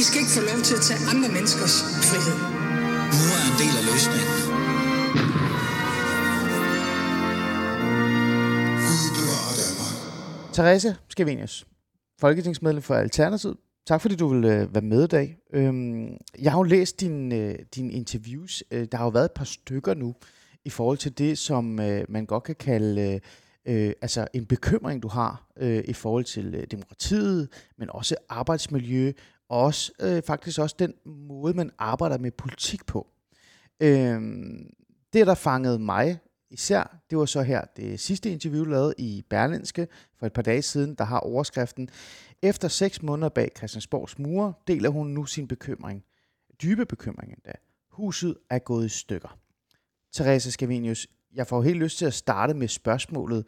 I skal ikke få lov til at tage andre menneskers frihed. Nu er en del af løsningen. Therese Skavenius, folketingsmedlem for Alternativet. Tak fordi du vil øh, være med i dag. Øhm, jeg har jo læst din, øh, dine interviews. Øh, der har jo været et par stykker nu i forhold til det, som øh, man godt kan kalde øh, altså en bekymring, du har øh, i forhold til øh, demokratiet, men også arbejdsmiljø, og også, øh, faktisk også den måde, man arbejder med politik på. Øhm, det, der fangede mig især, det var så her det sidste interview, lavet i Berlinske for et par dage siden, der har overskriften, efter seks måneder bag Christiansborgs mure, deler hun nu sin bekymring. Dybe bekymring endda. Huset er gået i stykker. Therese Scavenius, jeg får helt lyst til at starte med spørgsmålet.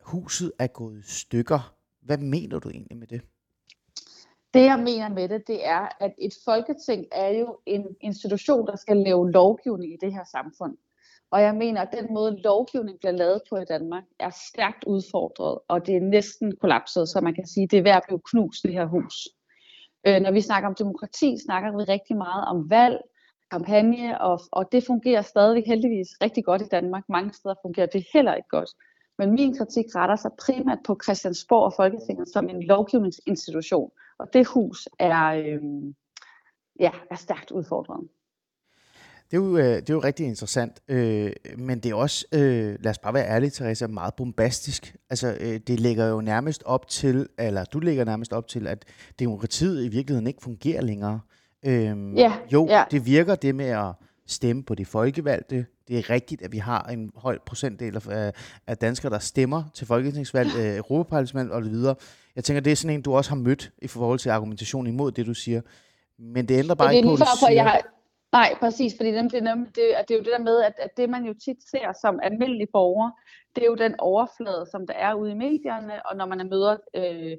Huset er gået i stykker. Hvad mener du egentlig med det? Det jeg mener med det, det er, at et folketing er jo en institution, der skal lave lovgivning i det her samfund. Og jeg mener, at den måde lovgivning bliver lavet på i Danmark, er stærkt udfordret, og det er næsten kollapset, så man kan sige, at det er ved at blive knust, det her hus. Øh, når vi snakker om demokrati, snakker vi rigtig meget om valg, kampagne, og, og det fungerer stadigvæk heldigvis rigtig godt i Danmark. Mange steder fungerer det heller ikke godt. Men min kritik retter sig primært på Christiansborg og Folketinget som en lovgivningsinstitution. Og det hus er, øh, ja, er stærkt udfordret. Det er jo, øh, det er jo rigtig interessant, øh, men det er også, øh, lad os bare være ærlige, Teresa, meget bombastisk. Altså, øh, det ligger jo nærmest op til, eller du ligger nærmest op til, at demokratiet i virkeligheden ikke fungerer længere. Øh, ja, jo, ja. det virker det med at stemme på de folkevalgte. Det er rigtigt, at vi har en høj procentdel af, af danskere, der stemmer til folketingsvalg, øh, Europaparlamentsvalg videre. Jeg tænker, det er sådan en, du også har mødt i forhold til argumentation imod det, du siger. Men det ændrer bare det ikke på, at du siger... Jeg har, Nej, præcis, fordi det, det, det, det er jo det der med, at, at det man jo tit ser som almindelig borger, det er jo den overflade, som der er ude i medierne, og når man møder øh,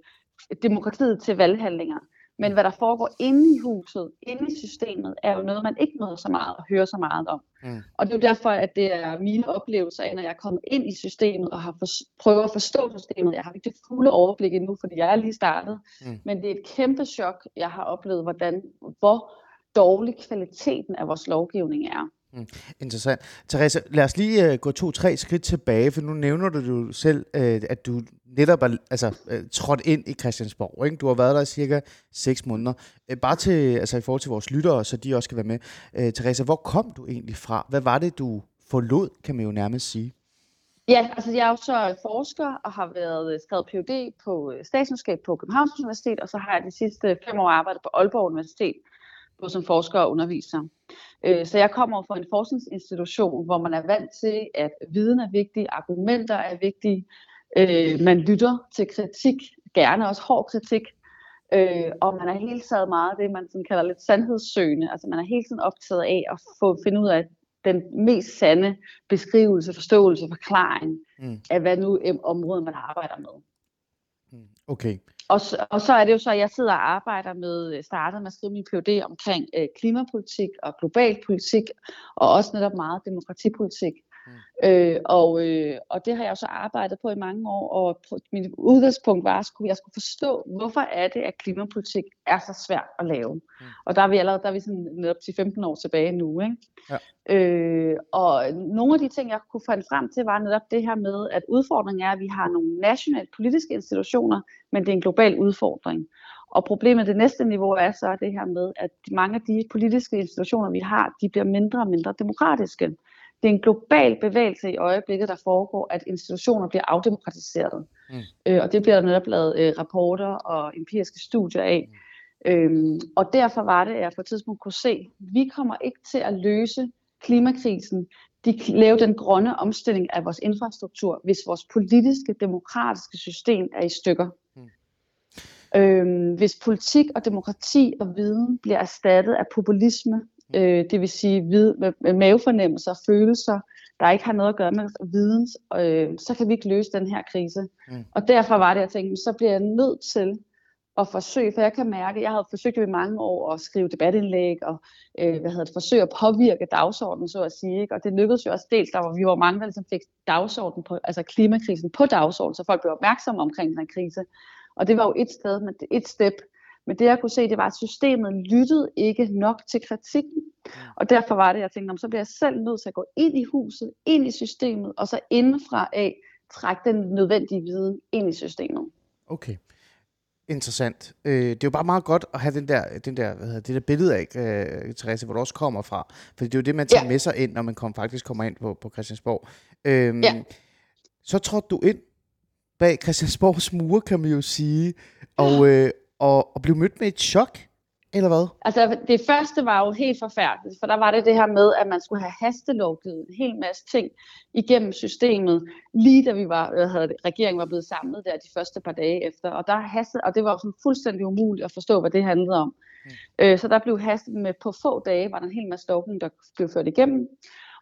demokratiet til valghandlinger. Men hvad der foregår inde i huset, inde i systemet, er jo noget, man ikke møder så meget og hører så meget om. Mm. Og det er jo derfor, at det er mine oplevelser af, når jeg er kommet ind i systemet og har for, prøvet at forstå systemet. Jeg har ikke det fulde overblik endnu, fordi jeg er lige startet. Mm. Men det er et kæmpe chok, jeg har oplevet, hvordan, hvor dårlig kvaliteten af vores lovgivning er. Mm, interessant. Therese, lad os lige uh, gå to-tre skridt tilbage, for nu nævner du jo selv, uh, at du netop er altså, uh, trådt ind i Christiansborg. Ikke? Du har været der i cirka 6 måneder. Uh, bare til, altså, i forhold til vores lyttere, så de også kan være med. Uh, Therese, hvor kom du egentlig fra? Hvad var det, du forlod, kan man jo nærmest sige? Ja, altså jeg er jo så forsker og har været skrevet Ph.D. på statskundskab på Københavns Universitet, og så har jeg de sidste fem år arbejdet på Aalborg Universitet, både som forsker og underviser. Øh, så jeg kommer fra en forskningsinstitution, hvor man er vant til, at viden er vigtig, argumenter er vigtige, øh, man lytter til kritik, gerne også hård kritik, øh, og man er hele tiden meget det, man sådan kalder lidt sandhedssøgende. Altså man er hele tiden optaget af at få finde ud af den mest sande beskrivelse, forståelse, forklaring mm. af hvad nu området man arbejder med. Mm. Okay. Og, og så er det jo så, at jeg sidder og arbejder med, øh, startede med at skrive min PhD omkring øh, klimapolitik og global politik, og også netop meget demokratipolitik. Mm. Øh, og, øh, og det har jeg så arbejdet på i mange år, og mit udgangspunkt var, at jeg skulle forstå, hvorfor er det, at klimapolitik er så svært at lave. Mm. Og der er vi allerede der er vi sådan netop til 15 år tilbage nu. Ikke? Ja. Øh, og nogle af de ting, jeg kunne finde frem til, var netop det her med, at udfordringen er, at vi har nogle nationale politiske institutioner, men det er en global udfordring. Og problemet det næste niveau er så det her med, at mange af de politiske institutioner, vi har, de bliver mindre og mindre demokratiske. Det er en global bevægelse i øjeblikket, der foregår, at institutioner bliver afdemokratiseret. Mm. Øh, og det bliver der netop lavet øh, rapporter og empiriske studier af. Mm. Øhm, og derfor var det, at jeg på et tidspunkt kunne se, at vi kommer ikke til at løse klimakrisen, de lave den grønne omstilling af vores infrastruktur, hvis vores politiske, demokratiske system er i stykker. Mm. Øhm, hvis politik og demokrati og viden bliver erstattet af populisme øh, det vil sige vid, med, mavefornemmelser, følelser, der ikke har noget at gøre med viden, øh, så kan vi ikke løse den her krise. Mm. Og derfor var det, jeg tænkte, så bliver jeg nødt til at forsøge, for jeg kan mærke, at jeg har forsøgt i mange år at skrive debatindlæg og øh, hvad hedder det, forsøge at påvirke dagsordenen, så at sige. Ikke? Og det lykkedes jo også dels, der var vi var mange, der ligesom fik dagsordenen på, altså klimakrisen på dagsordenen, så folk blev opmærksomme omkring den her krise. Og det var jo et sted, men et step, Men det jeg kunne se, det var, at systemet lyttede ikke nok til kritikken. Og derfor var det, jeg tænkte, så bliver jeg selv nødt til at gå ind i huset, ind i systemet, og så indenfra af trække den nødvendige viden ind i systemet. Okay. Interessant. Øh, det er jo bare meget godt at have den der, den der, hvad hedder, det der billede af, øh, Therese, hvor du også kommer fra. For det er jo det, man tager ja. med sig ind, når man kom, faktisk kommer ind på, på Christiansborg. Øhm, ja. Så trådte du ind bag Christiansborgs mure, kan man jo sige, og, øh, og, og blev mødt med et chok eller hvad? Altså det første var jo helt forfærdeligt, for der var det det her med, at man skulle have hastelovgivet en hel masse ting igennem systemet, lige da vi var, hvad havde det, regeringen var blevet samlet der de første par dage efter, og, der hastet, og det var jo sådan fuldstændig umuligt at forstå, hvad det handlede om. Mm. Øh, så der blev hastet med på få dage, var der en hel masse lovgivning, der blev ført igennem.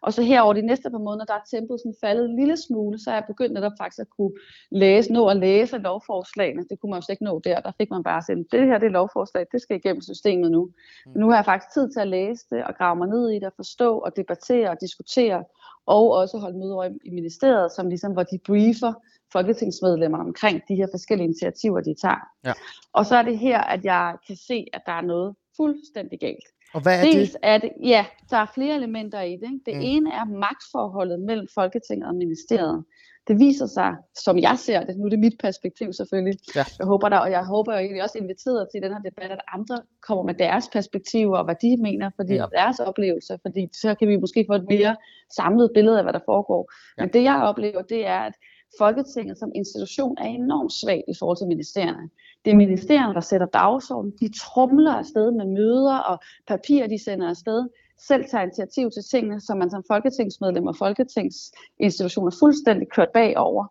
Og så her over de næste par måneder, der er tempoet sådan faldet en lille smule, så er jeg begyndt netop faktisk at kunne læse, nå at læse lovforslagene. Det kunne man jo slet ikke nå der. Der fik man bare sendt, det her det er lovforslag, det skal igennem systemet nu. Mm. Men nu har jeg faktisk tid til at læse det og grave mig ned i det og forstå og debattere og diskutere og også holde møder i ministeriet, som ligesom, hvor de briefer folketingsmedlemmer omkring de her forskellige initiativer, de tager. Ja. Og så er det her, at jeg kan se, at der er noget fuldstændig galt. Og hvad er Dels det? Er det? Ja, der er flere elementer i det. Ikke? Det mm. ene er magtforholdet mellem Folketinget og ministeriet. Det viser sig, som jeg ser det, nu er det mit perspektiv selvfølgelig, ja. jeg håber der, og jeg håber jo egentlig også inviteret til den her debat, at andre kommer med deres perspektiver og hvad de mener, fordi, mm. og deres oplevelser, fordi så kan vi måske få et mere samlet billede af, hvad der foregår. Ja. Men det jeg oplever, det er, at Folketinget som institution er enormt svagt i forhold til ministerierne. Det er ministerierne, der sætter dagsordenen. De trumler afsted med møder og papirer, de sender afsted. Selv tager initiativ til tingene, som man som folketingsmedlem og folketingsinstitution er fuldstændig kørt bagover.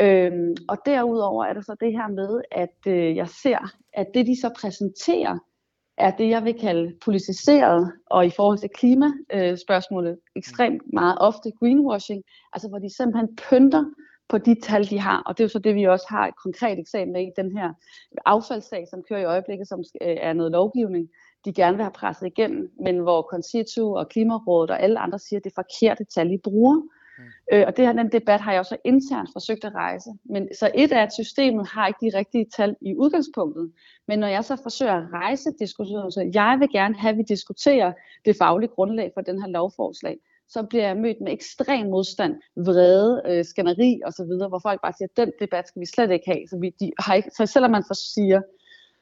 Øhm, og derudover er der så det her med, at øh, jeg ser, at det de så præsenterer, er det, jeg vil kalde politiseret, og i forhold til klimaspørgsmålet øh, ekstremt meget ofte greenwashing, altså hvor de simpelthen pynter på de tal, de har. Og det er jo så det, vi også har et konkret eksempel med i den her affaldssag, som kører i øjeblikket, som øh, er noget lovgivning, de gerne vil have presset igennem, men hvor Concito og Klimarådet og alle andre siger, at det er forkerte tal, I bruger. Mm. Øh, og det her, den debat har jeg også internt forsøgt at rejse. Men så et er, at systemet har ikke de rigtige tal i udgangspunktet. Men når jeg så forsøger at rejse diskussionen, så jeg vil gerne have, at vi diskuterer det faglige grundlag for den her lovforslag, så bliver jeg mødt med ekstrem modstand, vrede, øh, skænderi osv., hvor folk bare siger, at den debat skal vi slet ikke have. Så, vi, de har ikke, så selvom man siger,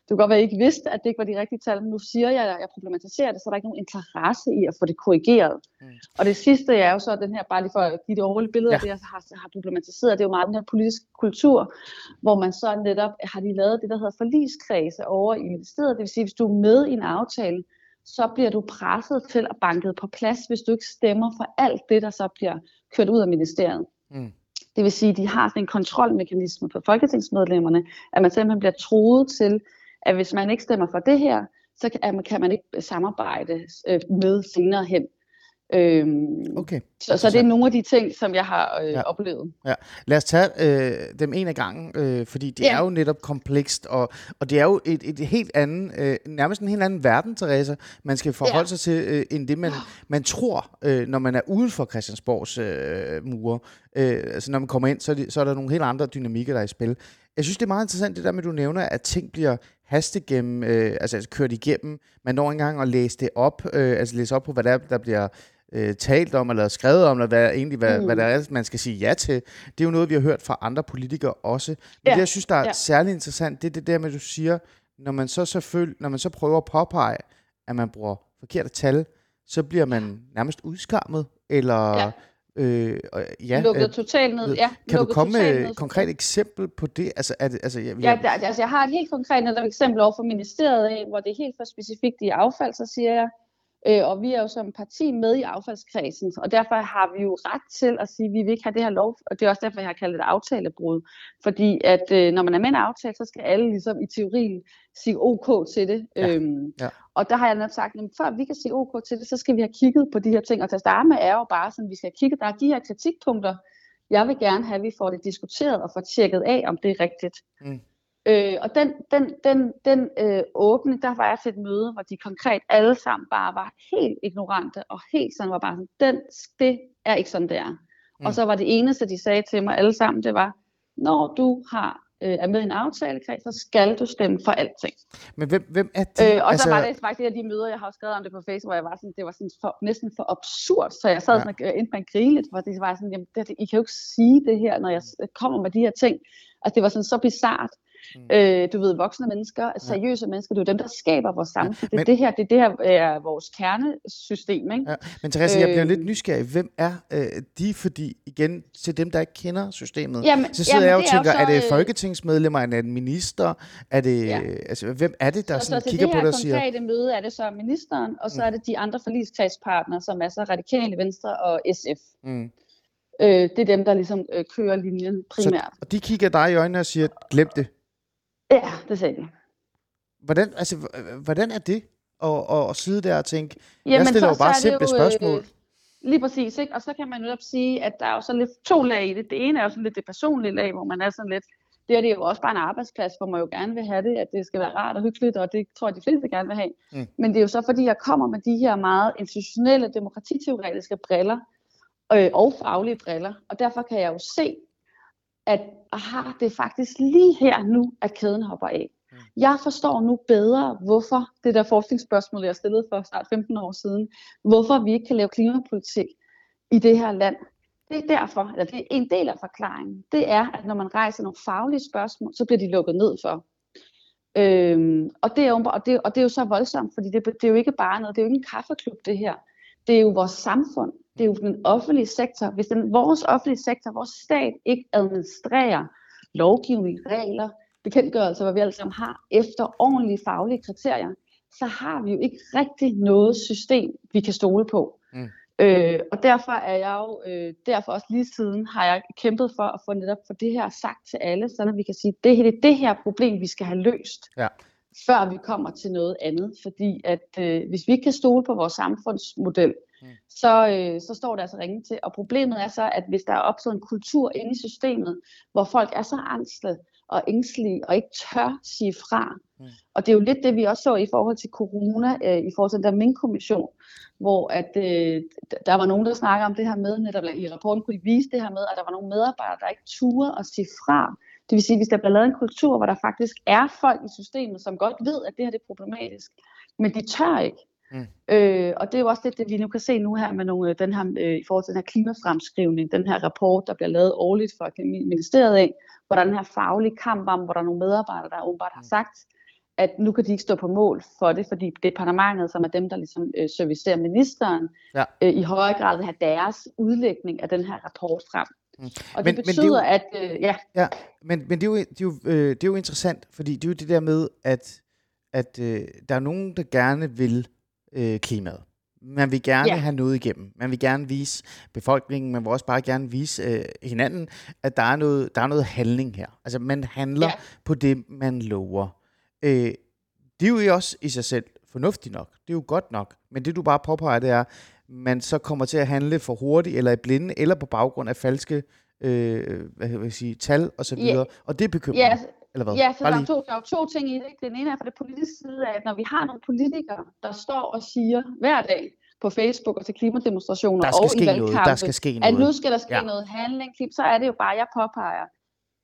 det kan godt være, at I ikke vidste, at det ikke var de rigtige tal, men nu siger jeg, at jeg problematiserer det, så er der ikke nogen interesse i at få det korrigeret. Mm. Og det sidste er jo så den her, bare lige for at give det overhovedet billede ja. af det, jeg har, har problematiseret, det er jo meget den her politiske kultur, hvor man så netop har de lavet det, der hedder forligskredse over i ministeriet. Det vil sige, hvis du er med i en aftale, så bliver du presset til at banke på plads, hvis du ikke stemmer for alt det, der så bliver kørt ud af ministeriet. Mm. Det vil sige, at de har sådan en kontrolmekanisme på folketingsmedlemmerne, at man simpelthen bliver troet til, at hvis man ikke stemmer for det her, så kan man ikke samarbejde øh, med senere hen. Øhm, okay. Så, så det er nogle af de ting, som jeg har øh, ja. oplevet. Ja. Lad os tage øh, dem en af gangen, øh, fordi det ja. er jo netop komplekst, og, og det er jo et, et helt andet, øh, nærmest en helt anden verden, Teresa, man skal forholde ja. sig til, øh, end det man, man tror, øh, når man er uden for Christiansborgs øh, mure. Øh, altså når man kommer ind, så er, det, så er der nogle helt andre dynamikker, der er i spil. Jeg synes, det er meget interessant, det der med, at du nævner, at ting bliver hastet gennem, øh, altså, altså kørt igennem. Man når engang at læse det op, øh, altså læse op på, hvad der, der bliver øh, talt om, eller skrevet om, eller hvad, egentlig, hvad, mm. hvad der er, man skal sige ja til. Det er jo noget, vi har hørt fra andre politikere også. Men ja. det, jeg synes, der er ja. særlig interessant, det er det der med, at du siger, når man så, selvfølgelig, når man så prøver at påpege, at man bruger forkerte tal, så bliver man nærmest udskammet, eller... Ja. Øh, ja, lukket øh, totalt ned. Ja, kan du komme med et konkret eksempel på det? Altså, er det altså, jeg, ja, der, altså, jeg har et helt konkret eksempel over for ministeriet af, hvor det er helt for specifikt i affald, så siger jeg, Øh, og vi er jo som parti med i affaldskredsen, og derfor har vi jo ret til at sige, at vi vil ikke have det her lov, og det er også derfor, jeg har kaldt det et aftalebrud. Fordi at øh, når man er med en aftale, så skal alle ligesom i teorien sige ok til det. Ja. Øhm, ja. Og der har jeg netop sagt, at før vi kan sige ok til det, så skal vi have kigget på de her ting. Og til at starte med er jo bare sådan, vi skal have kigget, der er de her kritikpunkter, jeg vil gerne have, at vi får det diskuteret og får tjekket af, om det er rigtigt. Mm. Øh, og den, den, den, den øh, åbne, der var jeg til et møde, hvor de konkret alle sammen bare var helt ignorante, og helt sådan var bare sådan, den, det er ikke sådan, det er. Mm. Og så var det eneste, de sagde til mig alle sammen, det var, når du har øh, er med i en aftalekreds, så skal du stemme for alting. Men hvem, hvem er de? Øh, og altså... så var det faktisk et af de møder, jeg har skrevet om det på Facebook, hvor jeg var sådan, det var sådan for, næsten for absurd, så jeg sad ja. sådan og øh, på en grine lidt, for det var sådan, jamen, det, I kan jo ikke sige det her, når jeg kommer med de her ting. Altså det var sådan så bizart. Mm. Øh, du ved, voksne mennesker, seriøse ja. mennesker, det er jo dem, der skaber vores samfund. Ja, men, det, det her, det, det her er vores kernesystem. Ikke? Ja, men Therese, øh, jeg bliver lidt øh. nysgerrig. Hvem er øh, de? Fordi igen, til dem, der ikke kender systemet, jamen, så sidder jamen, jeg og tænker, er, så, er det øh, folketingsmedlemmer, er det en minister? Er det, ja. altså, hvem er det, der så, sådan, så kigger på det og siger... Så til det her møde er det så ministeren, og så mm. er det de andre forligskredspartnere, som er så radikale venstre og SF. Mm. Øh, det er dem, der ligesom øh, kører linjen primært. Så, og de kigger dig i øjnene og siger, glem det. Ja, det sagde de. Hvordan, altså, hvordan er det at, at, at sidde der og tænke, Jamen, jeg stiller jo bare simple jo, spørgsmål. Øh, lige præcis, ikke? og så kan man netop sige, at der er jo så lidt to lag i det. Det ene er jo sådan lidt det personlige lag, hvor man er sådan lidt, det er det jo også bare en arbejdsplads, hvor man jo gerne vil have det, at det skal være rart og hyggeligt, og det tror jeg, de fleste gerne vil have. Mm. Men det er jo så, fordi jeg kommer med de her meget institutionelle, demokratiteoretiske briller, øh, og faglige briller, og derfor kan jeg jo se, at aha, det er faktisk lige her nu, at kæden hopper af. Mm. Jeg forstår nu bedre, hvorfor det der forskningsspørgsmål, jeg stillede for snart 15 år siden, hvorfor vi ikke kan lave klimapolitik i det her land. Det er derfor, eller det er en del af forklaringen. Det er, at når man rejser nogle faglige spørgsmål, så bliver de lukket ned for. Øhm, og, det er jo, og, det, og det er jo så voldsomt, fordi det, det er jo ikke bare noget, det er jo ikke en kaffeklub det her. Det er jo vores samfund det er jo den offentlige sektor. Hvis den, vores offentlige sektor, vores stat ikke administrerer lovgivning, regler, bekendtgørelser, hvad vi alle sammen har, efter ordentlige faglige kriterier, så har vi jo ikke rigtig noget system, vi kan stole på. Mm. Øh, og derfor er jeg jo, øh, derfor også lige siden har jeg kæmpet for at få netop for det her sagt til alle, så vi kan sige, det er det her problem, vi skal have løst. Ja før vi kommer til noget andet. Fordi at øh, hvis vi ikke kan stole på vores samfundsmodel, mm. så, øh, så står det altså ringe til. Og problemet er så, at hvis der er opstået en kultur inde i systemet, hvor folk er så angste og ængstelige og ikke tør sige fra. Mm. Og det er jo lidt det, vi også så i forhold til corona, øh, i forhold til den der Mink-kommission, hvor at, øh, der var nogen, der snakker om det her med, netop i rapporten kunne de vise det her med, at der var nogle medarbejdere, der ikke turde at sige fra det vil sige, hvis der bliver lavet en kultur, hvor der faktisk er folk i systemet, som godt ved, at det her det er problematisk, men de tør ikke. Mm. Øh, og det er jo også det, det, vi nu kan se nu her med nogle, den her, øh, i forhold til den her klimafremskrivning, den her rapport, der bliver lavet årligt fra ministeriet af, hvor der er den her faglige kamp om, hvor der er nogle medarbejdere, der åbenbart har mm. sagt, at nu kan de ikke stå på mål for det, fordi departementet, som er dem, der ligesom øh, servicerer ministeren, ja. øh, i højere grad vil have deres udlægning af den her rapport frem. Mm. Og det men, betyder, men det jo, at... Øh, ja. ja. Men, men det, er jo, det, er jo, øh, det er jo interessant, fordi det er jo det der med, at, at øh, der er nogen, der gerne vil øh, klimaet. Man vil gerne ja. have noget igennem. Man vil gerne vise befolkningen, man vil også bare gerne vise øh, hinanden, at der er, noget, der er noget handling her. Altså, man handler ja. på det, man lover. Øh, det er jo også i sig selv fornuftigt nok. Det er jo godt nok. Men det, du bare påpeger, det er, man så kommer til at handle for hurtigt, eller i blinde, eller på baggrund af falske øh, hvad vil jeg sige, tal og så videre. Yeah. Og det er bekymrende. Yeah. Eller hvad? Ja, så der er, to, der er to ting i det. Den ene er fra det politiske side af, at når vi har nogle politikere, der står og siger hver dag på Facebook og til klimademonstrationer og i valgkampen, der skal ske noget. at nu skal der ske ja. noget handling, så er det jo bare, jeg påpeger,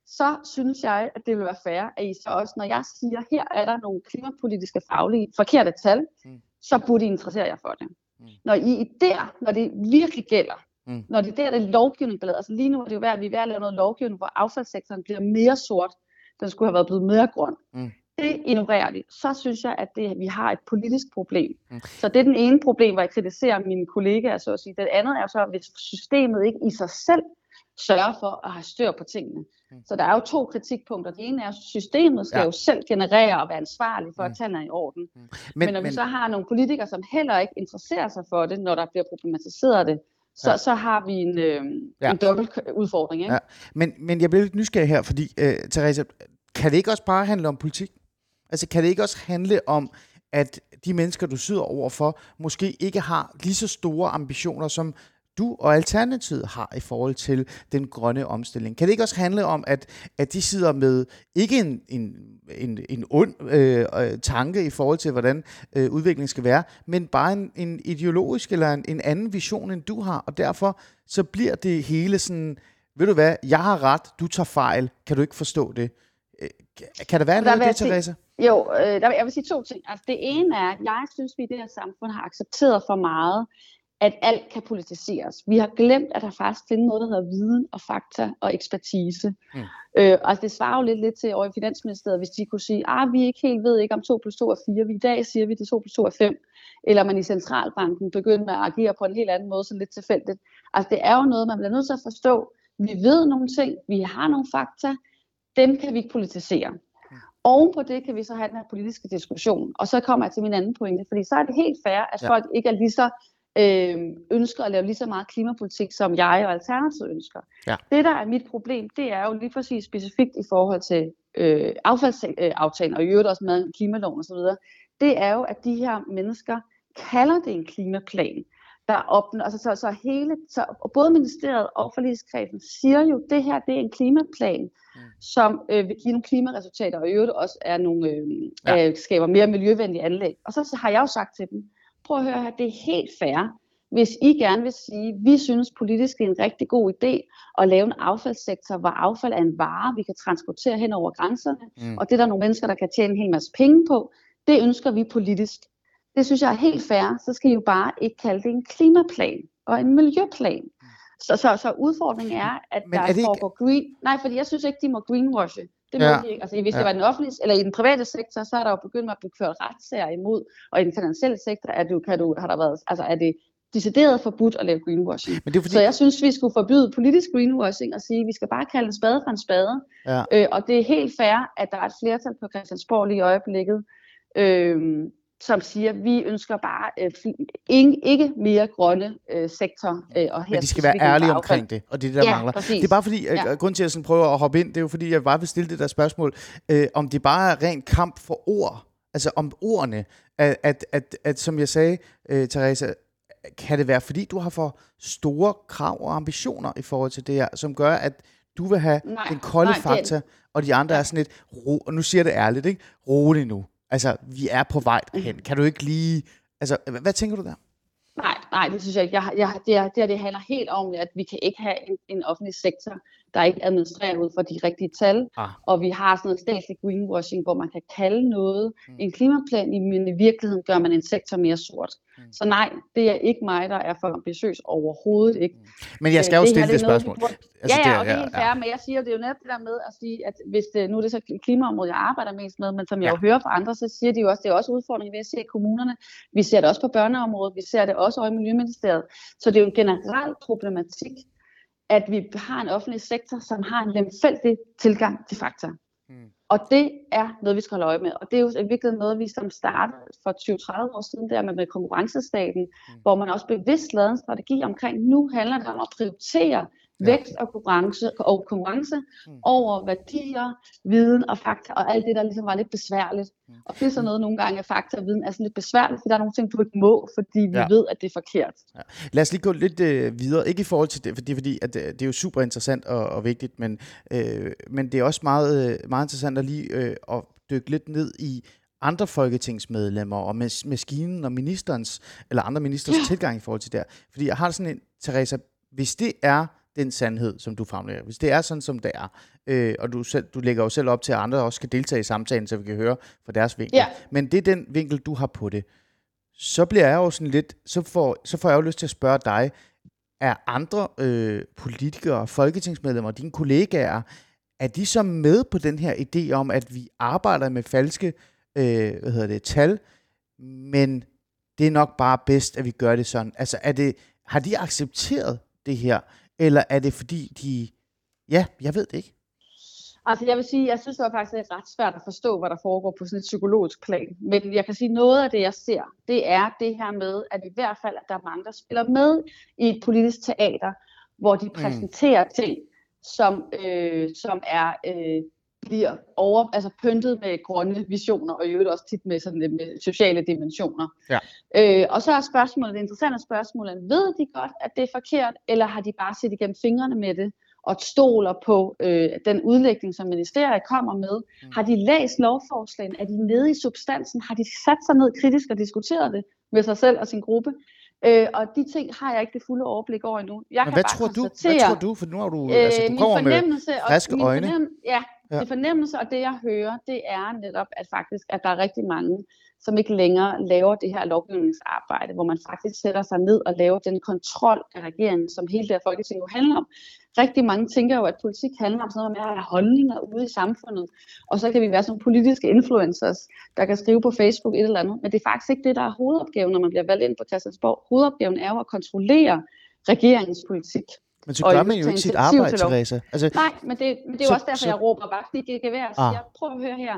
så synes jeg, at det vil være fair, at I så også, når jeg siger, her er der nogle klimapolitiske faglige forkerte tal, mm. så burde I interessere jer for det. Mm. Når I der, når det virkelig gælder, mm. når det der, det er lovgivning, der altså lige nu er det jo værd, at vi er ved at lave noget lovgivning, hvor affaldssektoren bliver mere sort, den skulle have været blevet mere grøn. Mm. Det ignorerer de. Så synes jeg, at det, vi har et politisk problem. Mm. Så det er den ene problem, hvor jeg kritiserer mine kollegaer, så at sige. Det andet er så, hvis systemet ikke i sig selv sørger for at have styr på tingene. Mm. Så der er jo to kritikpunkter. Det ene er, at systemet skal ja. jo selv generere og være ansvarlig for, at mm. tallene er i orden. Mm. Men, men når men, vi så har nogle politikere, som heller ikke interesserer sig for det, når der bliver problematiseret det, så, ja. så har vi en, øh, ja. en dobbelt udfordring. Ikke? Ja. Men, men jeg bliver lidt nysgerrig her, fordi, øh, Therese, kan det ikke også bare handle om politik? Altså, kan det ikke også handle om, at de mennesker, du sidder overfor, måske ikke har lige så store ambitioner, som du og Alternativet har i forhold til den grønne omstilling. Kan det ikke også handle om, at, at de sidder med ikke en, en, en, en ond øh, øh, tanke i forhold til, hvordan øh, udviklingen skal være, men bare en, en ideologisk eller en, en anden vision, end du har, og derfor så bliver det hele sådan, ved du hvad, jeg har ret, du tager fejl, kan du ikke forstå det? Øh, kan der være Der noget jeg det, sige- Teresa? Jo, øh, der, vil- jeg vil sige to ting. Altså, det ene er, at jeg synes, vi i det her samfund har accepteret for meget, at alt kan politiseres. Vi har glemt, at der faktisk findes noget, der hedder viden og fakta og ekspertise. Mm. Øh, altså, det svarer jo lidt, lidt til over i Finansministeriet, hvis de kunne sige, at vi ikke helt ved ikke om 2 plus 2 er 4. Vi i dag siger vi, at det er 2 plus 2 er 5. Eller man i centralbanken begynder med at agere på en helt anden måde, så lidt tilfældigt. Altså, det er jo noget, man bliver nødt til at forstå. Vi ved nogle ting, vi har nogle fakta, dem kan vi ikke politisere. Oven på det kan vi så have den her politiske diskussion. Og så kommer jeg til min anden pointe, fordi så er det helt fair, at ja. folk ikke er lige så øh, ønsker at lave lige så meget klimapolitik, som jeg og Alternativet ønsker. Ja. Det, der er mit problem, det er jo lige præcis specifikt i forhold til øh, affaldsaftalen, og i øvrigt også med klimaloven osv., det er jo, at de her mennesker kalder det en klimaplan der opnår, altså så, så hele, så både ministeriet og forligskredsen siger jo, at det her det er en klimaplan, mm. som øh, vil give nogle klimaresultater, og i øvrigt også er nogle, øh, Ja. øh, skaber mere miljøvenlige anlæg. Og så har jeg jo sagt til dem, prøv at høre her, det er helt fair, hvis I gerne vil sige, vi synes politisk er en rigtig god idé at lave en affaldssektor, hvor affald er en vare, vi kan transportere hen over grænserne, Mm. og det er der nogle mennesker, der kan tjene en hel masse penge på. Det ønsker vi politisk. Det synes jeg er helt fair. Så skal I jo bare ikke kalde det en klimaplan og en miljøplan. Så, så, så udfordringen er, at Men Men er der det ikke- foregår green... Nej, fordi jeg synes ikke, de må greenwashe. Det må Ja. de ikke. Altså, hvis Ja. det var den offentlige, eller i den private sektor, så er der jo begyndt at blive kørt retssager imod. Og i den finansielle sektor er det, jo- kan du, har der været, altså er det decideret forbudt at lave greenwashing. Men det er fordi, Så jeg synes, vi skulle forbyde politisk greenwashing og sige, at vi skal bare kalde en spade for en spade. Ja. Øh, og det er helt fair, at der er et flertal på Christiansborg lige i øjeblikket, øh, som siger, at vi ønsker bare øh, ikke, ikke mere grønne øh, sektor. Øh, og her men de skal være ærlige affald. omkring det, og det er det, der Ja, mangler. præcis. Det er bare fordi, ja. Ja. grund til, at jeg sådan prøver at hoppe ind, det er jo fordi, jeg bare vil stille det der spørgsmål, øh, om det bare er ren kamp for ord, altså om ordene, at, at, at, at som jeg sagde, øh, Teresa, kan det være, fordi du har for store krav og ambitioner i forhold til det her, som gør, at du vil have Nej, den kolde nej, fakta, og de andre er sådan lidt, ro, og nu siger jeg det ærligt, ikke? rolig nu. Altså, vi er på vej Mhm. hen. Kan du ikke lige... Altså, hvad, tænker du der? Nej, nej, det synes jeg ikke. Jeg, jeg, det, er, det, her, det handler helt om, at vi kan ikke have en, en offentlig sektor, der ikke administrerer ud fra de rigtige tal. Ah. Og vi har sådan noget statslig greenwashing, hvor man kan kalde noget Mm. en klimaplan, men i virkeligheden gør man en sektor mere sort. Mm. Så nej, det er ikke mig, der er for ambitiøs overhovedet ikke. Men jeg skal Øh, jo det her, stille det det er noget, vi spørgsmål. Altså, ja, ja, det og det er helt fair, men jeg siger, det er jo netop det der med at sige, at hvis det, nu er det så klimaområdet, jeg arbejder mest med, men som jeg Ja. jo hører fra andre, så siger de jo også, det er også udfordringen ved at se kommunerne. Vi ser det også på børneområdet, vi ser det også over i Miljøministeriet. Så det er jo en generel problematik, at vi har en offentlig sektor, som har en lemfældig tilgang til fakta. Mm. Og det er noget, vi skal holde øje med. Og det er jo i virkeligheden noget, vi som startede for 20-30 år siden, der med, med konkurrencestaten, mm. hvor man også bevidst lavede en strategi omkring, nu handler det om at prioritere Ja. vækst og konkurrence, og konkurrence Mm. over værdier, viden og fakta, og alt det, der ligesom var lidt besværligt. Mm. Og det er sådan noget nogle gange, at fakta og viden er sådan lidt besværligt, fordi der er nogle ting, du ikke må, fordi vi Ja. ja. ved, at det er forkert. Lad os lige gå lidt øh, videre, ikke i forhold til det, fordi, fordi at, øh, det er jo super interessant og, og vigtigt, men, øh, men det er også meget, øh, meget interessant at lige øh, at dykke lidt ned i andre folketingsmedlemmer og mas- maskinen og ministerens, eller andre ministers ja. tilgang i forhold til det her. Fordi jeg har sådan en, Teresa, hvis det er den sandhed, som du fremlægger, hvis det er sådan, som det er, øh, og du, selv, du lægger jo selv op til, at andre også skal deltage i samtalen, så vi kan høre fra deres vinkel, Ja. men det er den vinkel, du har på det, så bliver jeg jo sådan lidt, så får, så får jeg jo lyst til at spørge dig, er andre øh, politikere, folketingsmedlemmer, dine kollegaer, er de så med på den her idé om, at vi arbejder med falske øh, hvad hedder det, tal, men det er nok bare bedst, at vi gør det sådan. Altså, er det, har de accepteret det her, eller er det fordi de, ja, jeg ved det ikke. Altså jeg vil sige, jeg synes det var faktisk det ret svært at forstå, hvad der foregår på sådan et psykologisk plan. Men jeg kan sige, noget af det, jeg ser, det er det her med, at i hvert fald, at der er mange, der spiller med i et politisk teater, hvor de præsenterer mm. ting, som, øh, som er, øh, bliver over, altså pyntet med grønne visioner, og i øvrigt også tit med, sådan, lidt med sociale dimensioner. Ja. Øh, og så er spørgsmålet, det interessante spørgsmål, er, ved de godt, at det er forkert, eller har de bare set igennem fingrene med det? og stoler på øh, den udlægning, som ministeriet kommer med. Mm. Har de læst lovforslagen? Er de nede i substansen? Har de sat sig ned kritisk og diskuteret det med sig selv og sin gruppe? Øh, og de ting har jeg ikke det fulde overblik over endnu. Jeg Men kan hvad bare tror du? Hvad tror du? For nu har du, øh, altså, du kommer med friske øjne. Ja, ja. det fornemmelse og det, jeg hører, det er netop, at faktisk, at der er rigtig mange, som ikke længere laver det her lovgivningsarbejde, hvor man faktisk sætter sig ned og laver den kontrol af regeringen, som hele det her folketing jo handler om. Rigtig mange tænker jo, at politik handler om sådan noget med at have holdninger ude i samfundet, og så kan vi være sådan politiske influencers, der kan skrive på Facebook et eller andet, men det er faktisk ikke det, der er hovedopgaven, når man bliver valgt ind på Christiansborg. Hovedopgaven er jo at kontrollere regeringens politik. Men så gør man jo ikke sit arbejde, Therese. Altså, Nej, men det, men det er jo så, også derfor, så, jeg råber vagt i GGVR og siger, ah. prøv at høre her,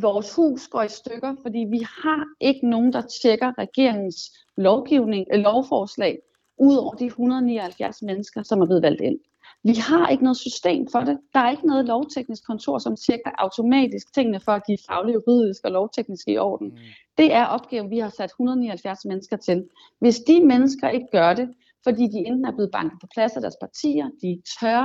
vores hus går i stykker, fordi vi har ikke nogen, der tjekker regeringens lovgivning, øh, lovforslag, ud over de 179 mennesker, som er blevet valgt ind. Vi har ikke noget system for det. Der er ikke noget lovteknisk kontor, som tjekker automatisk tingene for at give faglig, juridisk og lovteknisk i orden. Mm. Det er opgaven, vi har sat 179 mennesker til. Hvis de mennesker ikke gør det, fordi de enten er blevet banket på plads af deres partier, de er tør,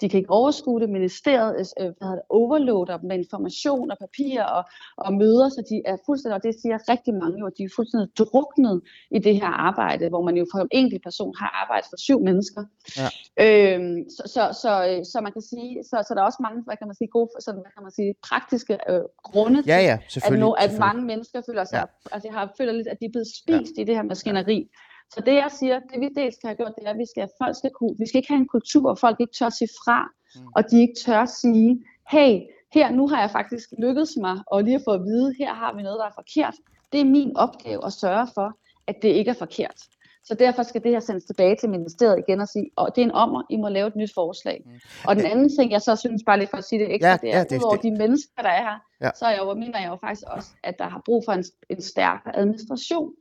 de kan ikke overskue det, ministeriet øh, hvad det, overloader dem med information og papir og, og møder, så de er fuldstændig, og det siger rigtig mange jo, at de er fuldstændig druknet i det her arbejde, hvor man jo for en enkelt person har arbejdet for syv mennesker. Ja. Øhm, så, så, så, så, man kan sige, så, så der er også mange, hvad kan man sige, gode, sådan, hvad kan man sige, praktiske øh, grunde ja, ja, til, at, no, at mange mennesker føler sig, ja. altså har føler lidt, at de er blevet spist ja. i det her maskineri. Ja. Så det jeg siger, det vi dels skal have gjort, det er, at vi skal, folk skal kunne, vi skal ikke have en kultur, hvor folk ikke tør sige fra, mm. og de ikke tør sige, hey, her nu har jeg faktisk lykkedes mig, og lige at få at vide, her har vi noget, der er forkert. Det er min opgave at sørge for, at det ikke er forkert. Så derfor skal det her sendes tilbage til ministeriet igen og sige, og det er en ommer, I må lave et nyt forslag. Mm. Og den anden ting, jeg så synes bare lige for at sige det ekstra, ja, det er, ja, det, udover det. de mennesker, der er her, ja. så er jeg jo, mener jeg jo faktisk også, at der har brug for en, en stærkere administration.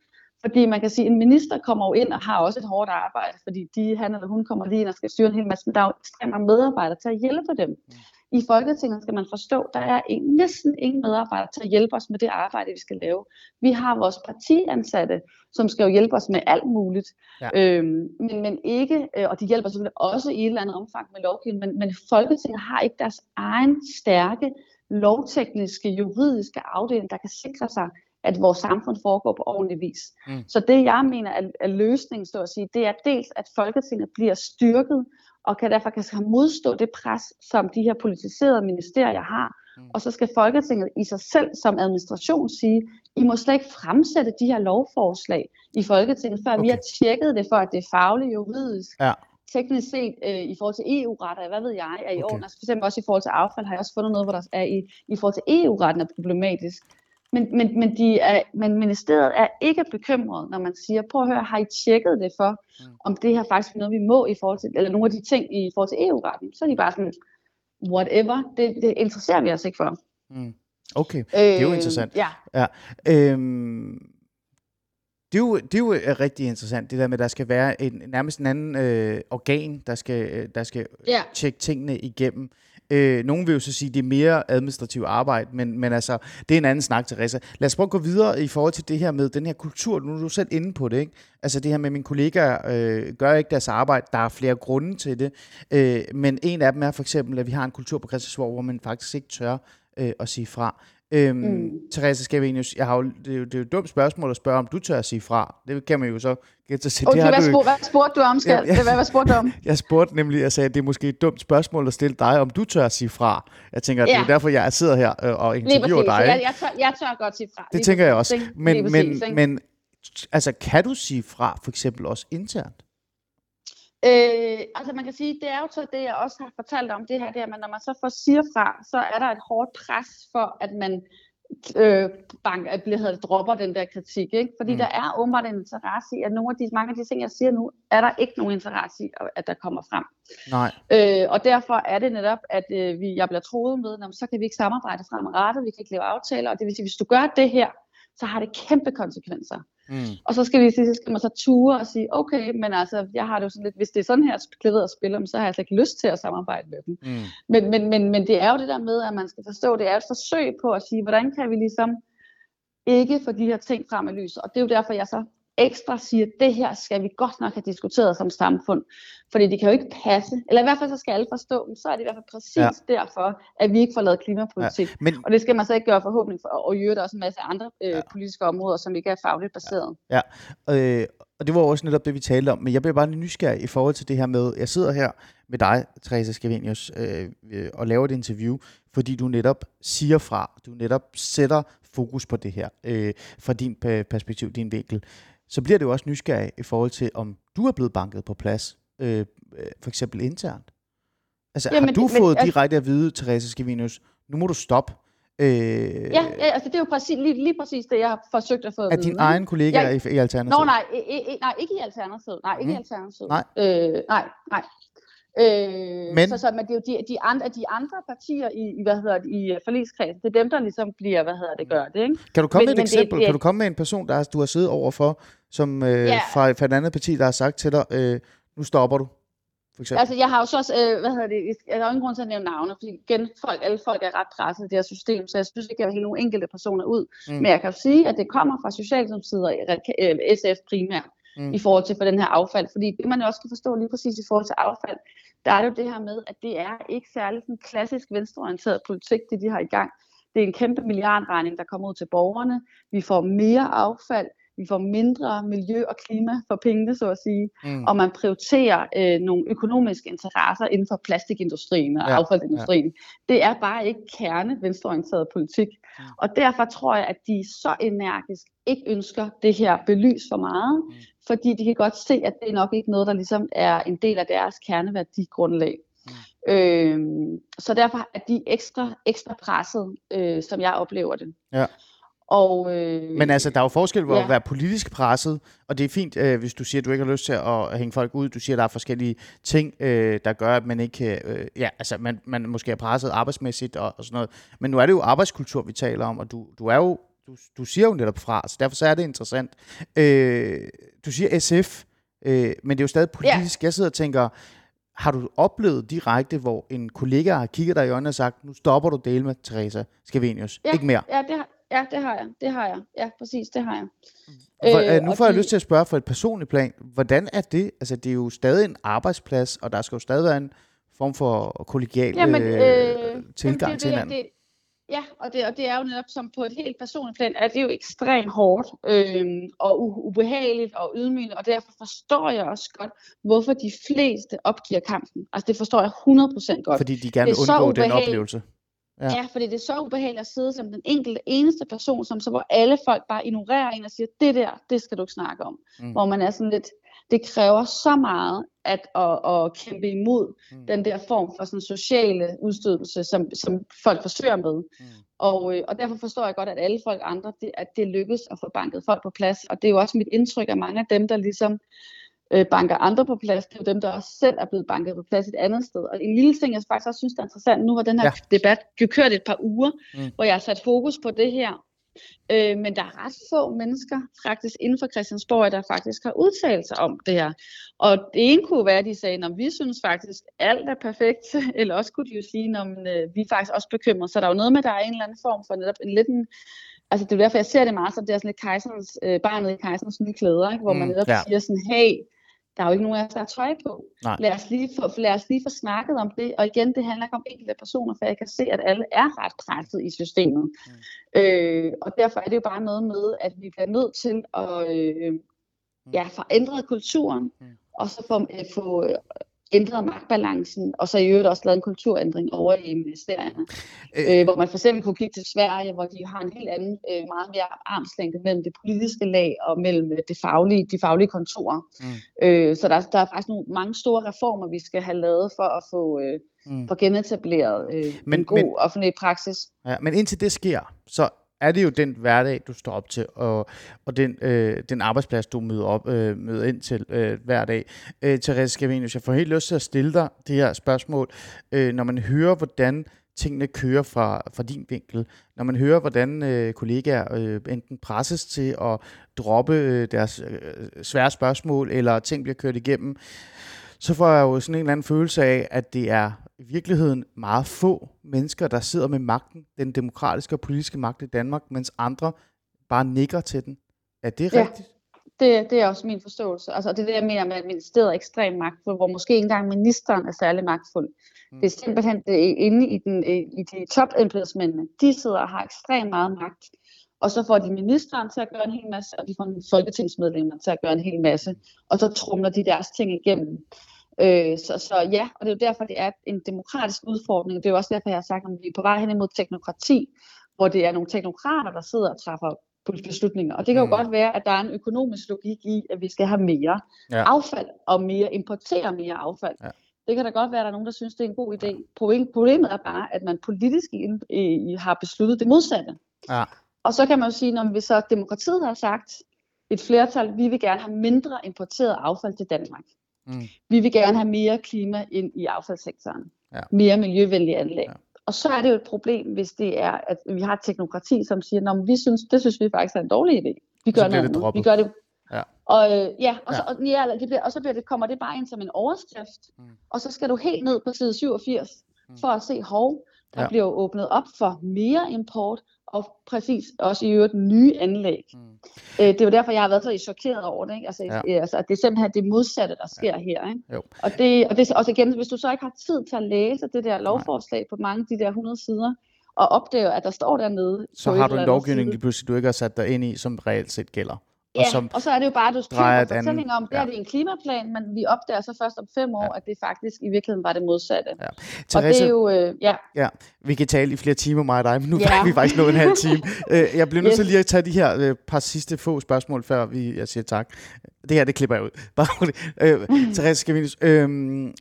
Fordi man kan sige, at en minister kommer jo ind og har også et hårdt arbejde, fordi de, han eller hun kommer lige ind og skal styre en hel masse, men der er jo ekstremt mange medarbejdere til at hjælpe dem. Mm. I Folketinget skal man forstå, at der er en, næsten ingen medarbejdere til at hjælpe os med det arbejde, vi skal lave. Vi har vores partiansatte, som skal jo hjælpe os med alt muligt, ja. øhm, men, men ikke, øh, og de hjælper selvfølgelig også i et eller andet omfang med lovgivning, men, men Folketinget har ikke deres egen stærke lovtekniske, juridiske afdeling, der kan sikre sig, at vores samfund foregår på ordentlig vis. Mm. Så det jeg mener er, er løsningen, så at sige, det er dels, at Folketinget bliver styrket, og kan derfor kan modstå det pres, som de her politiserede ministerier har. Mm. Og så skal Folketinget i sig selv som administration sige, I må slet ikke fremsætte de her lovforslag i Folketinget, før okay. vi har tjekket det for, at det er fagligt, juridisk, ja. teknisk set øh, i forhold til EU-retter, hvad ved jeg, er i okay. orden. Altså for eksempel også i forhold til affald har jeg også fundet noget, hvor der er i, i forhold til EU-retten er problematisk. Men, men, men, de er, men ministeriet er ikke bekymret, når man siger, prøv at høre, har I tjekket det for, mm. om det her faktisk er noget, vi må i forhold til, eller nogle af de ting i forhold til EU-retten. Så er de bare sådan, whatever, det, det interesserer vi os ikke for. Mm. Okay, det er jo øh, interessant. Ja. ja. Øhm, det er, jo, det er jo rigtig interessant, det der med, at der skal være en, nærmest en anden øh, organ, der skal, øh, der skal yeah. tjekke tingene igennem. Øh, nogen vil jo så sige, at det er mere administrativt arbejde, men, men altså, det er en anden snak, Teresa. Lad os prøve at gå videre i forhold til det her med den her kultur. Nu er du selv inde på det, ikke? Altså det her med, at mine kollegaer øh, gør ikke deres arbejde. Der er flere grunde til det. Øh, men en af dem er for eksempel, at vi har en kultur på Christiansborg, hvor man faktisk ikke tør øh, at sige fra. Øhm, mm. Therese Skavenius, jeg har jo, det, er jo, det er jo et dumt spørgsmål at spørge, om du tør at sige fra. Det kan man jo så gætte sig okay, det. Hvad, spurgte, hvad spurgte du om, skal? Ja, ja. Hvad, hvad spurgte du om? jeg spurgte nemlig, jeg sagde, at det er måske et dumt spørgsmål at stille dig, om du tør at sige fra. Jeg tænker, ja. det er derfor, jeg sidder her øh, og interviewer dig. Jeg, jeg, tør, jeg tør godt sige fra. Det tænker jeg også. Men, men, men altså, kan du sige fra, for eksempel også internt? Øh, altså man kan sige, det er jo så det, jeg også har fortalt om det her, det er, at når man så får siger fra, så er der et hårdt pres for, at man øh, bank, at bliver, hedder, dropper den der kritik. Ikke? Fordi mm. der er åbenbart en interesse i, at nogle af de, mange af de ting, jeg siger nu, er der ikke nogen interesse i, at der kommer frem. Nej. Øh, og derfor er det netop, at øh, vi, jeg bliver troet med, at så kan vi ikke samarbejde fremadrettet, vi kan ikke lave aftaler, og det vil sige, hvis du gør det her, så har det kæmpe konsekvenser. Mm. Og så skal, vi, så skal man så ture og sige, okay, men altså, jeg har det jo sådan lidt, hvis det er sådan her klaveret spiller, så har jeg slet ikke lyst til at samarbejde med dem. Mm. Men, men, men, men det er jo det der med, at man skal forstå, det er et forsøg på at sige, hvordan kan vi ligesom ikke få de her ting frem i lyset. Og det er jo derfor, jeg så ekstra siger, at det her skal vi godt nok have diskuteret som samfund. Fordi det kan jo ikke passe, eller i hvert fald så skal alle forstå dem, så er det i hvert fald præcis ja. derfor, at vi ikke får lavet klimapolitik. Ja, men, og det skal man så ikke gøre forhåbentlig for, og i øvrigt også en masse andre øh, ja. politiske områder, som ikke er fagligt baseret. Ja, ja. Øh, og det var også netop det, vi talte om, men jeg bliver bare nysgerrig i forhold til det her med, jeg sidder her med dig, Teresa Scavenius, øh, øh, og laver et interview, fordi du netop siger fra, du netop sætter fokus på det her, øh, fra din perspektiv, din vinkel. Så bliver det jo også nysgerrig i forhold til, om du er blevet banket på plads, øh, øh for eksempel internt. Altså, Jamen, har du men, fået men, direkte at vide, Teresa Scavenius, nu må du stoppe, Øh, ja, ja, altså det er jo præcis, lige, lige præcis det, jeg har forsøgt at få at din egen kollega ja, i, i Alternativet? Nå, nej, i, i, nej, ikke i Alternativet. Nej, ikke mm. i Alternativet. Nej. Øh, nej, nej. Øh, men, så, så, men det er jo de, de, andre, de andre partier i, hvad hedder det, i forligskredsen, det er dem, der ligesom bliver, hvad hedder det, gør det, ikke? Kan du komme men, med et eksempel? Det, kan du komme med en person, der du har siddet overfor, som øh, ja. fra, fra et andet parti, der har sagt til dig, øh, nu stopper du? for eksempel? Altså, jeg har jo så også, øh, hvad hedder det, er jo ingen grund til at nævne navne, fordi igen, folk, alle folk er ret presset i det her system, så jeg synes ikke, jeg vil hænge nogle enkelte personer ud. Mm. Men jeg kan jo sige, at det kommer fra Socialdemokratiet og SF primært, mm. i forhold til for den her affald, fordi det man også kan forstå lige præcis i forhold til affald, der er det jo det her med, at det er ikke særlig sådan klassisk venstreorienteret politik, det de har i gang. Det er en kæmpe milliardregning, der kommer ud til borgerne. Vi får mere affald vi får mindre miljø og klima for pengene, så at sige, mm. og man prioriterer øh, nogle økonomiske interesser inden for plastikindustrien og ja, affaldsindustrien. Ja. Det er bare ikke kerne venstreorienteret politik. Mm. Og derfor tror jeg, at de så energisk ikke ønsker det her belys for meget, mm. Fordi de kan godt se, at det er nok ikke noget, der ligesom er en del af deres kerneværdigrundlag. Mm. Øh, så derfor er de ekstra, ekstra presset, øh, som jeg oplever det. Ja. Og, øh, Men altså, der er jo forskel på ja. at være politisk presset, og det er fint, øh, hvis du siger, at du ikke har lyst til at hænge folk ud. Du siger, at der er forskellige ting, øh, der gør, at man ikke... Øh, ja, altså, man, man måske er presset arbejdsmæssigt og, og sådan noget. Men nu er det jo arbejdskultur, vi taler om, og du, du er jo... Du, du siger jo netop fra, så derfor så er det interessant. Øh, du siger SF, øh, men det er jo stadig politisk. Ja. Jeg sidder og tænker, har du oplevet direkte, hvor en kollega har kigget dig i øjnene og sagt, nu stopper du dele med Teresa Skavenius, ja, ikke mere? Ja, det har, ja, det har jeg. Det har jeg. Ja, præcis, det har jeg. For, øh, nu får jeg de... lyst til at spørge for et personligt plan. Hvordan er det? Altså, det er jo stadig en arbejdsplads, og der skal jo stadig være en form for kollegial Jamen, øh, øh, tilgang det, til hinanden. Det, ja, og det, og det er jo netop som på et helt personligt plan, at det er jo ekstremt hårdt øh, og ubehageligt og ydmygende, og derfor forstår jeg også godt, hvorfor de fleste opgiver kampen. Altså det forstår jeg 100% godt. Fordi de gerne vil undgå den oplevelse. Ja. ja, fordi det er så ubehageligt at sidde som den enkelte eneste person, som så hvor alle folk bare ignorerer en og siger, det der, det skal du ikke snakke om. Mm. Hvor man er sådan lidt, det kræver så meget at, at, at kæmpe imod mm. den der form for sådan sociale udstødelse, som, som folk forsøger med. Mm. Og, øh, og derfor forstår jeg godt, at alle folk andre, det, at det lykkes at få banket folk på plads. Og det er jo også mit indtryk, at mange af dem, der ligesom øh, banker andre på plads. Det er jo dem, der også selv er blevet banket på plads et andet sted. Og en lille ting, jeg faktisk også synes, der er interessant, nu har den her ja. debat jo kørt et par uger, mm. hvor jeg har sat fokus på det her. Øh, men der er ret få mennesker faktisk inden for Christiansborg, der faktisk har udtalt sig om det her. Og det ene kunne være, at de sagde, at vi synes faktisk, alt er perfekt, eller også kunne de jo sige, at øh, vi er faktisk også bekymrede. Så der er jo noget med, at der er en eller anden form for netop en lidt en, altså det er derfor, jeg ser det meget som, det er sådan lidt kejserens, øh, barnet i kejserens nye klæder, ikke? hvor mm, man netop ja. siger sådan, hey, der er jo ikke nogen af os, der har tøj på. Lad os, lige få, lad os lige få snakket om det. Og igen, det handler ikke om enkelte personer, for jeg kan se, at alle er ret presset i systemet. Mm. Øh, og derfor er det jo bare noget med, at vi bliver nødt til at øh, ja, forændre kulturen, mm. og så få, øh, få ændret magtbalancen, og så i øvrigt også lavet en kulturændring over i ministerierne. Øh, øh, hvor man for eksempel kunne kigge til Sverige, hvor de har en helt anden, øh, meget mere armslængde mellem det politiske lag og mellem øh, det faglige, de faglige kontorer. Mm. Øh, så der, der er faktisk nogle, mange store reformer, vi skal have lavet for at få, øh, mm. få genetableret øh, men, en god men, offentlig praksis. Ja, men indtil det sker, så er det jo den hverdag, du står op til, og, og den, øh, den arbejdsplads, du møder, op, øh, møder ind til øh, hver dag. Øh, Therese Scavenius, jeg får helt lyst til at stille dig det her spørgsmål, øh, når man hører, hvordan tingene kører fra, fra din vinkel, når man hører, hvordan øh, kollegaer øh, enten presses til at droppe øh, deres øh, svære spørgsmål, eller ting bliver kørt igennem, så får jeg jo sådan en eller anden følelse af, at det er i virkeligheden meget få mennesker, der sidder med magten, den demokratiske og politiske magt i Danmark, mens andre bare nikker til den. Er det ja. rigtigt? Det, det er også min forståelse. Altså, det er det, jeg mener med, at ministeriet er ekstremt magtfuld, hvor måske ikke engang ministeren er særlig magtfuld. Mm. Det er simpelthen det, inde i, den, i de topembedsmændene. De sidder og har ekstremt meget magt. og så får de ministeren til at gøre en hel masse, og de får folketingsmedlemmer til at gøre en hel masse, og så trumler de deres ting igennem. Øh, så, så ja, og det er jo derfor, det er en demokratisk udfordring. Det er jo også derfor, jeg har sagt, at vi er på vej hen imod teknokrati, hvor det er nogle teknokrater, der sidder og træffer beslutninger. Og det kan jo mm. godt være, at der er en økonomisk logik i, at vi skal have mere ja. affald, og mere importere mere affald. Ja. Det kan da godt være, at der er nogen, der synes, det er en god idé. Problemet er bare, at man politisk har besluttet det modsatte. Ja. Og så kan man jo sige, når vi så demokratiet har sagt, et flertal, vi vil gerne have mindre importeret affald til Danmark. Mm. Vi vil gerne have mere klima ind i affaldssektoren. Ja. Mere miljøvenlige anlæg. Ja. Og så er det jo et problem, hvis det er, at vi har et teknokrati, som siger, at vi synes, det synes vi faktisk er en dårlig idé. Vi gør noget andet. Vi gør det. Ja. Og, øh, ja, og, så, og, ja, det bliver, og så bliver det, kommer det bare ind som en overskrift. Mm. Og så skal du helt ned på side 87 mm. for at se, hov, der ja. bliver jo åbnet op for mere import, og præcis også i øvrigt nye anlæg. Mm. Øh, det er jo derfor, jeg har været så chokeret over det. Ikke? Altså, ja. øh, altså, det er simpelthen det modsatte, der sker ja. her. Ikke? Jo. Og, det, og det også igen, hvis du så ikke har tid til at læse det der lovforslag Nej. på mange af de der 100 sider, og opdage, at der står dernede... Så har du en lovgivning, lige pludselig du ikke har sat dig ind i, som reelt set gælder. Ja, og, som og så er det jo bare, at du skriver fortællinger om, det ja. er det en klimaplan, men vi opdager så først om fem år, ja. at det faktisk i virkeligheden var det modsatte. Ja. Therese, og det er jo, øh, ja. ja. Vi kan tale i flere timer, mig og dig, men nu ja. vi faktisk nået en halv time. Øh, jeg bliver nødt yes. til lige at tage de her øh, par sidste få spørgsmål, før vi, jeg siger tak. Det her, det klipper jeg ud. Bare øh, Therese Scavenius, øh,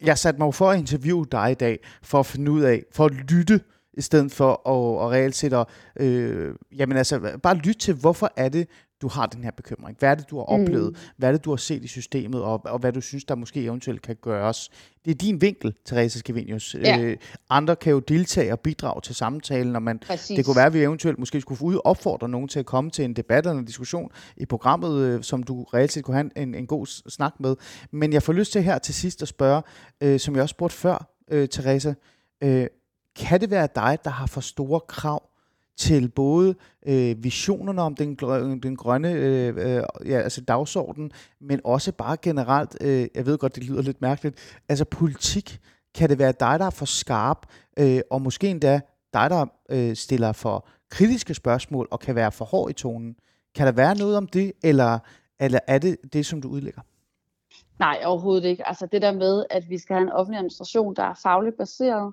jeg satte mig for at interviewe dig i dag, for at finde ud af, for at lytte, i stedet for at, at reelt set, øh, jamen altså, bare lytte til, hvorfor er det, du har den her bekymring? Hvad er det, du har oplevet? Mm. Hvad er det, du har set i systemet, og, og hvad du synes, der måske eventuelt kan gøres? Det er din vinkel, Therese Skavinius. Ja. Øh, andre kan jo deltage og bidrage til samtalen, og man, det kunne være, at vi eventuelt måske skulle få ud og opfordre nogen til at komme til en debat eller en diskussion i programmet, øh, som du reelt set kunne have en, en god snak med. Men jeg får lyst til her til sidst at spørge, øh, som jeg også spurgte før, øh, Therese, øh, kan det være dig, der har for store krav til både øh, visionerne om den, den grønne øh, øh, ja, altså dagsorden, men også bare generelt, øh, jeg ved godt, det lyder lidt mærkeligt, altså politik, kan det være dig, der er for skarp, øh, og måske endda dig, der øh, stiller for kritiske spørgsmål og kan være for hård i tonen. Kan der være noget om det, eller, eller er det det, som du udlægger? Nej, overhovedet ikke. Altså det der med, at vi skal have en offentlig administration, der er fagligt baseret,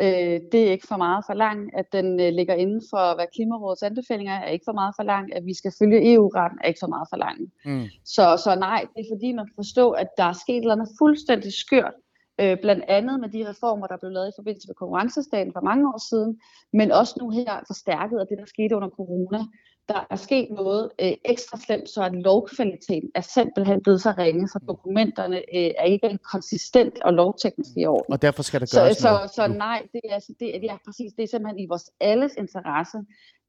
øh, det er ikke for meget for langt. At den øh, ligger inden for, hvad Klimarådets anbefalinger er, er ikke for meget for langt. At vi skal følge EU-retten er ikke for meget for langt. Mm. Så, så nej, det er fordi, man forstår, at der er sket noget fuldstændig skørt. Øh, blandt andet med de reformer, der blev lavet i forbindelse med konkurrencestaten for mange år siden, men også nu her forstærket af det, der skete under corona, der er sket noget øh, ekstra slemt, så at lovkvaliteten er simpelthen blevet så ringe, så dokumenterne øh, er ikke konsistent og lovteknisk i orden. Og derfor skal der gøres så, noget. Så, så nej, det er, det, ja, præcis, det er simpelthen i vores alles interesse,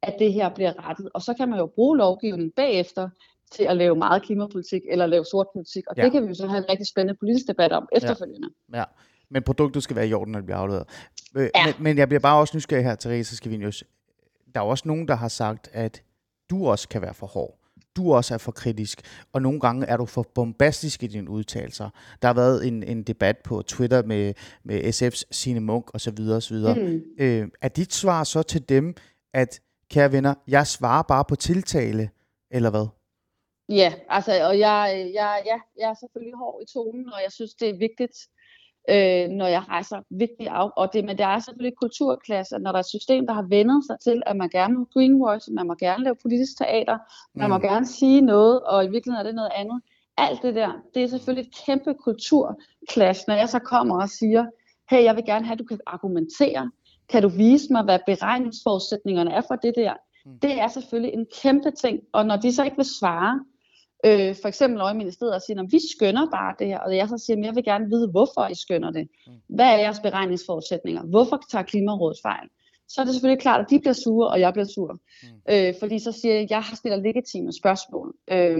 at det her bliver rettet. Og så kan man jo bruge lovgivningen bagefter til at lave meget klimapolitik eller lave sort politik, og ja. det kan vi jo så have en rigtig spændende politisk debat om efterfølgende. Ja. ja. Men produktet skal være i orden, når det bliver afleveret. Øh, ja. Men, men jeg bliver bare også nysgerrig her, Therese Skavinius. Der er også nogen, der har sagt, at du også kan være for hård. Du også er for kritisk, og nogle gange er du for bombastisk i dine udtalelser. Der har været en, en debat på Twitter med, med SF's Sine Munk osv. osv. Mm. Øh, er dit svar så til dem, at kære venner, jeg svarer bare på tiltale, eller hvad? Ja, altså, og jeg, jeg, ja, jeg er selvfølgelig hård i tonen, og jeg synes, det er vigtigt, øh, når jeg rejser vigtigt af. Og det, men der er selvfølgelig kulturklasse, når der er et system, der har vendet sig til, at man gerne må greenwash, man må gerne lave politisk teater, man mm. må gerne sige noget, og i virkeligheden er det noget andet. Alt det der, det er selvfølgelig et kæmpe kulturklasse, når jeg så kommer og siger, hey, jeg vil gerne have, at du kan argumentere. Kan du vise mig, hvad beregningsforudsætningerne er for det der? Mm. Det er selvfølgelig en kæmpe ting, og når de så ikke vil svare, øh, for eksempel over i ministeriet og siger, at vi skønner bare det her, og jeg så siger, at jeg vil gerne vide, hvorfor I skønner det. Mm. Hvad er jeres beregningsforudsætninger? Hvorfor tager Klimarådet fejl? Så er det selvfølgelig klart, at de bliver sure, og jeg bliver sur. Mm. Øh, fordi så siger jeg, at jeg har stillet legitime spørgsmål. Øh,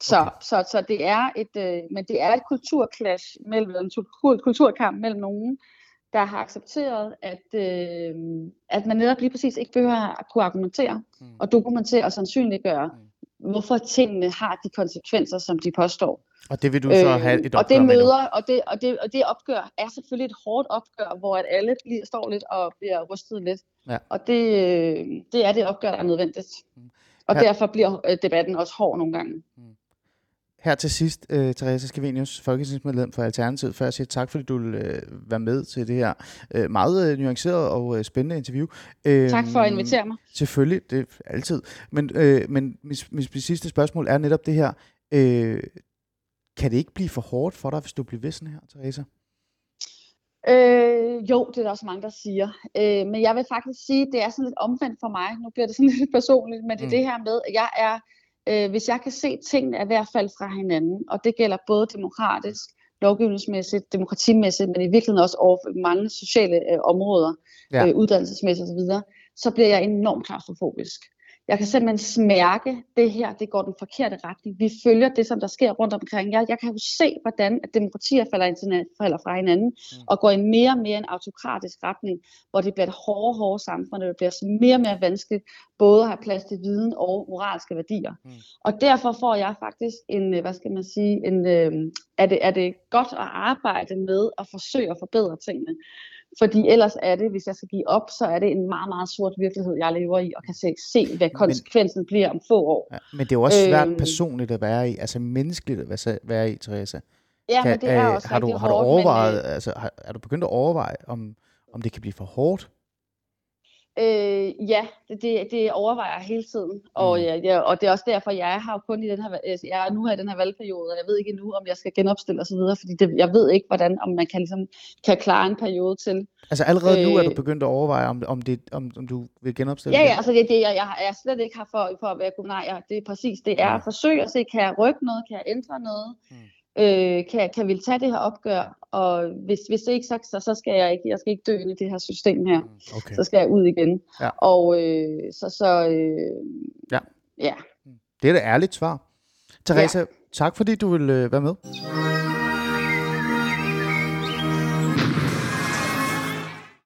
så, okay. så, så det er et, øh, men det er et kulturklash mellem en kulturkamp mellem nogen, der har accepteret, at, øh, at man netop lige præcis ikke behøver at kunne argumentere mm. og dokumentere og sandsynliggøre, mm hvorfor tingene har de konsekvenser, som de påstår. Og det vil du så øh, have et opgør og det møder, og det, og, det, og det opgør er selvfølgelig et hårdt opgør, hvor at alle bliver, står lidt og bliver rystet lidt. Ja. Og det, det er det opgør, der er nødvendigt. Mm. Og Ja. derfor bliver øh, debatten også hård nogle gange. Her til sidst, uh, Therese Skavenius, folketingsmedlem for Alternativet, før jeg siger tak, fordi du vil uh, være med til det her uh, meget uh, nuancerede og uh, spændende interview. Tak for at invitere mig. Selvfølgelig, det er altid. Men, øh, men mit, mit, mit sidste spørgsmål er netop det her. Øh, kan det ikke blive for hårdt for dig, hvis du bliver ved sådan her, Therese? Øh, jo, det er der også mange, der siger. Øh, men jeg vil faktisk sige, det er sådan lidt omvendt for mig. Nu bliver det sådan lidt personligt, men det er Mm. det her med, at jeg er, øh, hvis jeg kan se, tingene er ved at falde fra hinanden, og det gælder både demokratisk, lovgivningsmæssigt, demokratimæssigt, men i virkeligheden også over mange sociale øh, områder, Ja. øh, uddannelsesmæssigt osv., så bliver jeg enormt klaustrofobisk. Jeg kan simpelthen smærke det her, det går den forkerte retning. Vi følger det, som der sker rundt omkring. Jeg, jeg kan jo se, hvordan at demokratier falder, ind, falder fra hinanden mm. og går i mere og mere en autokratisk retning, hvor det bliver et hårdere, hårdere samfund, og det bliver mere og mere vanskeligt både at have plads til viden og moralske værdier. Mm. Og derfor får jeg faktisk en, øh, hvad skal man sige, en, øh, er, det, er det godt at arbejde med at forsøge at forbedre tingene. Fordi ellers er det, hvis jeg skal give op, så er det en meget, meget sort virkelighed, jeg lever i, og kan se, se hvad konsekvensen men, bliver om få år. Ja, men det er jo også svært Øhm. personligt at være i, altså menneskeligt at være, i, Therese. Ja, men det er øh, også har du, har du overvejet, Men, altså, har, er du begyndt at overveje, om, om det kan blive for hårdt? Øh, ja, det, det, overvejer jeg hele tiden. Og, Mm. ja, ja, og det er også derfor, jeg har jo kun i den her, øh, jeg er nu her i den her valgperiode, og jeg ved ikke endnu, om jeg skal genopstille osv., fordi det, jeg ved ikke, hvordan, om man kan, ligesom, kan klare en periode til. Altså allerede øh, nu er du Øh. begyndt at overveje, om, om, det, om, om du vil genopstille Ja, ja, altså det, det jeg, jeg, jeg slet ikke har for, for at være jeg, det er præcis, det er at forsøge at se, kan jeg rykke noget, kan jeg ændre noget, Mm. Øh, kan, kan vi tage det her opgør, og hvis, hvis det ikke, så, så, så skal jeg ikke, jeg skal ikke dø i det her system her, Okay. så skal jeg ud igen. Ja. Og øh, så, så øh, Ja. ja, Det er da ærligt svar. Therese, ja. tak fordi du vil øh, være med.